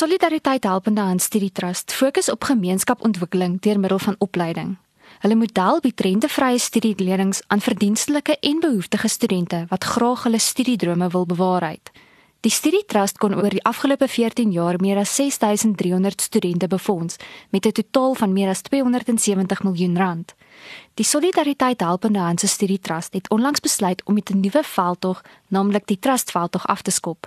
Solidariteit Helpende Hand Studie Trust fokus op gemeenskapontwikkeling deur middel van opleiding. Hulle model bied rentevrye studielenings aan verdienstelike en behoeftige studente wat graag hulle studiedrome wil bewaarheid. Die Studie Trust kon oor die afgelope 14 jaar meer as 6300 studente befonds met 'n totaal van meer as 270 miljoen rand. Die Solidariteit Helpende Hand Studie Trust het onlangs besluit om met 'n nuwe veldtog, naamlik die Trust veldtog af te skop.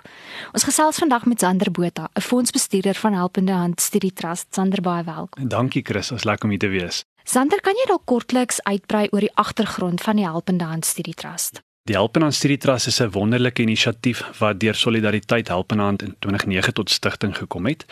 Ons gesels vandag met Sander Botha, 'n fondsbestuurder van Helpende Hand Studie Trust. Sander, baie welkom. Dankie Chris, ons lekker om hier te wees. Sander, kan jy dalk kortliks uitbrei oor die agtergrond van die Helpende Hand Studie Trust? Die Helpende Hand Studie Trust is 'n wonderlike inisiatief wat deur Solidariteit Helpende Hand in 2009 tot stigting gekom het.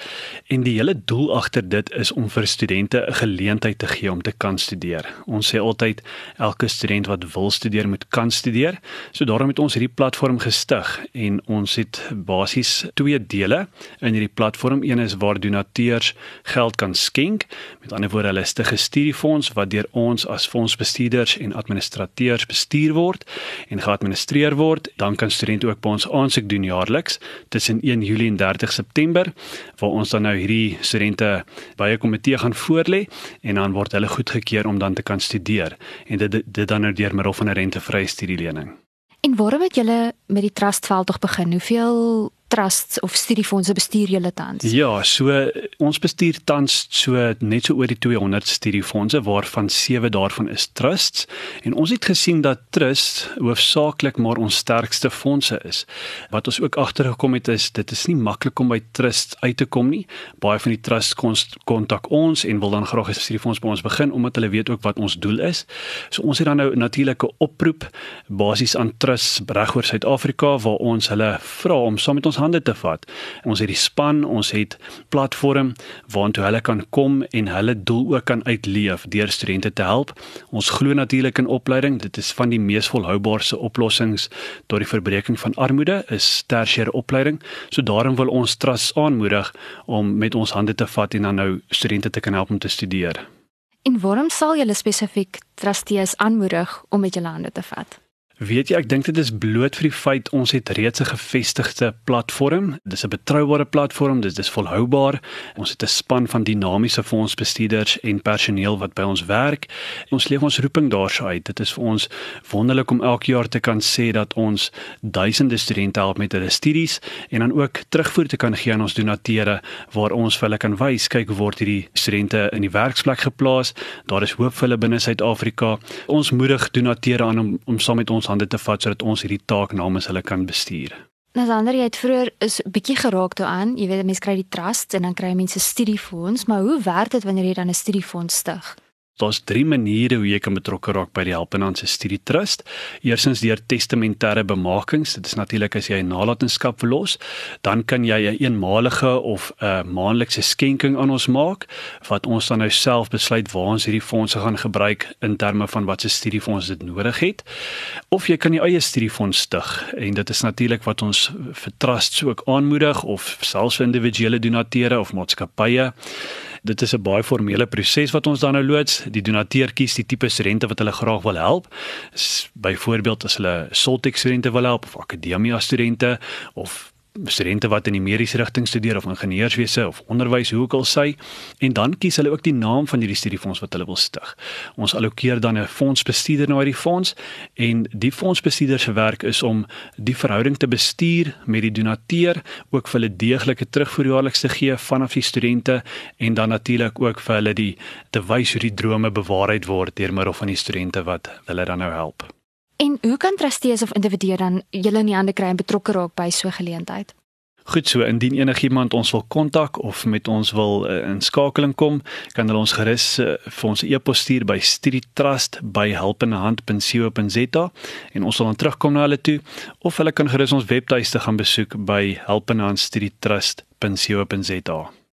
En die hele doel agter dit is om vir studente 'n geleentheid te gee om te kan studeer. Ons sê altyd elke student wat wil studeer moet kan studeer. So daarom het ons hierdie platform gestig en ons het basies twee dele in hierdie platform. Een is waar donateurs geld kan skenk. Met ander woorde, hulle is 'n studiefonds wat deur ons as fondsbestuurders en administrateurs bestuur word. En geadministreer word, dan kan studente ook by ons aansoek doen jaarliks tussen 1 Julie en 30 September waar ons dan nou hierdie studente by 'n komitee gaan voorlê en dan word hulle goedgekeur om dan te kan studeer en dit dit dan nou deur middel van 'n rentevrye studielening. En waarom het julle met die trustveld tog begin? Hoeveel trusts of studiefondse bestuur julle tans? Ja, so ons bestuur tans so net so oor die 200 studiefondse waarvan 7 daarvan is trusts en ons het gesien dat trusts hoofsaaklik maar ons sterkste fondse is. Wat ons ook agtergekom het is dit is nie maklik om by trusts uit te kom nie. Baie van die trusts kontak ons en wil dan graag 'n studiefonds by ons begin omdat hulle weet ook wat ons doel is. So ons het dan nou natuurlike oproep basies aan trusts regoor Suid-Afrika waar ons hulle vra om saam met ons hande te vat. Ons het die span, ons het platform waartoe hulle kan kom en hulle doel ook kan uitleef deur studente te help. Ons glo natuurlik in opleiding. Dit is van die mees volhoubaarse oplossings tot die verbreeking van armoede is tersiêre opleiding. So daarom wil ons trust aanmoedig om met ons hande te vat en dan nou studente te kan help om te studeer. En waarom sal julle spesifiek trustees aanmoedig om met julle hande te vat? Weet jy, ek dink dit is bloot vir die feit ons het reeds 'n gevestigde platform. Dis 'n betroubare platform, dis dis volhoubaar. Ons het 'n span van dinamiese fondsbestuurders en personeel wat by ons werk. Ons leef ons roeping daarso uit. Dit is vir ons wonderlik om elke jaar te kan sê dat ons duisende studente help met hulle studies en dan ook terugvoer te kan gee aan ons donateure waar ons vir hulle kan wys kyk word hierdie studente in die werksplek geplaas. Daar is hoop vir hulle binne Suid-Afrika. Ons moedig donateure aan om om saam met ons hande te vat sodat ons hierdie taak namens hulle kan bestuur. Nou ander jy het vroeër is bietjie geraak daaraan. Jy weet mense kry die trust en dan kry mense studiefonds, maar hoe werk dit wanneer jy dan 'n studiefonds stig? Daar's drie maniere hoe jy kan betrokke raak by die Helpenhandse Studie Trust. Eerstens deur testamentêre bemakings. Dit is natuurlik as jy 'n nalatenskap verlos, dan kan jy 'n eenmalige of 'n maandelikse skenking aan ons maak wat ons dan nou self besluit waar ons hierdie fondse gaan gebruik in terme van wat se studiefonds dit nodig het. Of jy kan jou eie studiefonds stig en dit is natuurlik wat ons vir trusts ook aanmoedig of selfs vir individuele donateure of maatskappye dit is 'n baie formele proses wat ons dan nou loods. Die donateur kies die tipe studente wat hulle graag wil help. Byvoorbeeld as hulle Soltech studente wil help of akademia studente of studente wat in die mediese rigting studeer of ingenieurswese of onderwys hoe ook al sy en dan kies hulle ook die naam van hierdie studiefonds wat hulle wil stig. Ons allokeer dan 'n fondsbestuurder na hierdie fonds en die fondsbestuurder se werk is om die verhouding te bestuur met die donateur, ook vir hulle deeglike terugvoer jaarliks te gee vanaf die studente en dan natuurlik ook vir hulle die te wys hoe die drome bewaarheid word deur middel van die studente wat hulle dan nou help. En hoe kan trustees of individue dan julle in die hande kry en betrokke raak by so 'n geleentheid? Goed so, indien enigiemand ons wil kontak of met ons wil uh, in skakeling kom, kan hulle ons gerus uh, vir ons e-pos stuur by studietrust@helpendehand.co.za en ons sal dan terugkom na hulle toe of hulle kan gerus ons webtuiste gaan besoek by helpendehand.studietrust.co.za.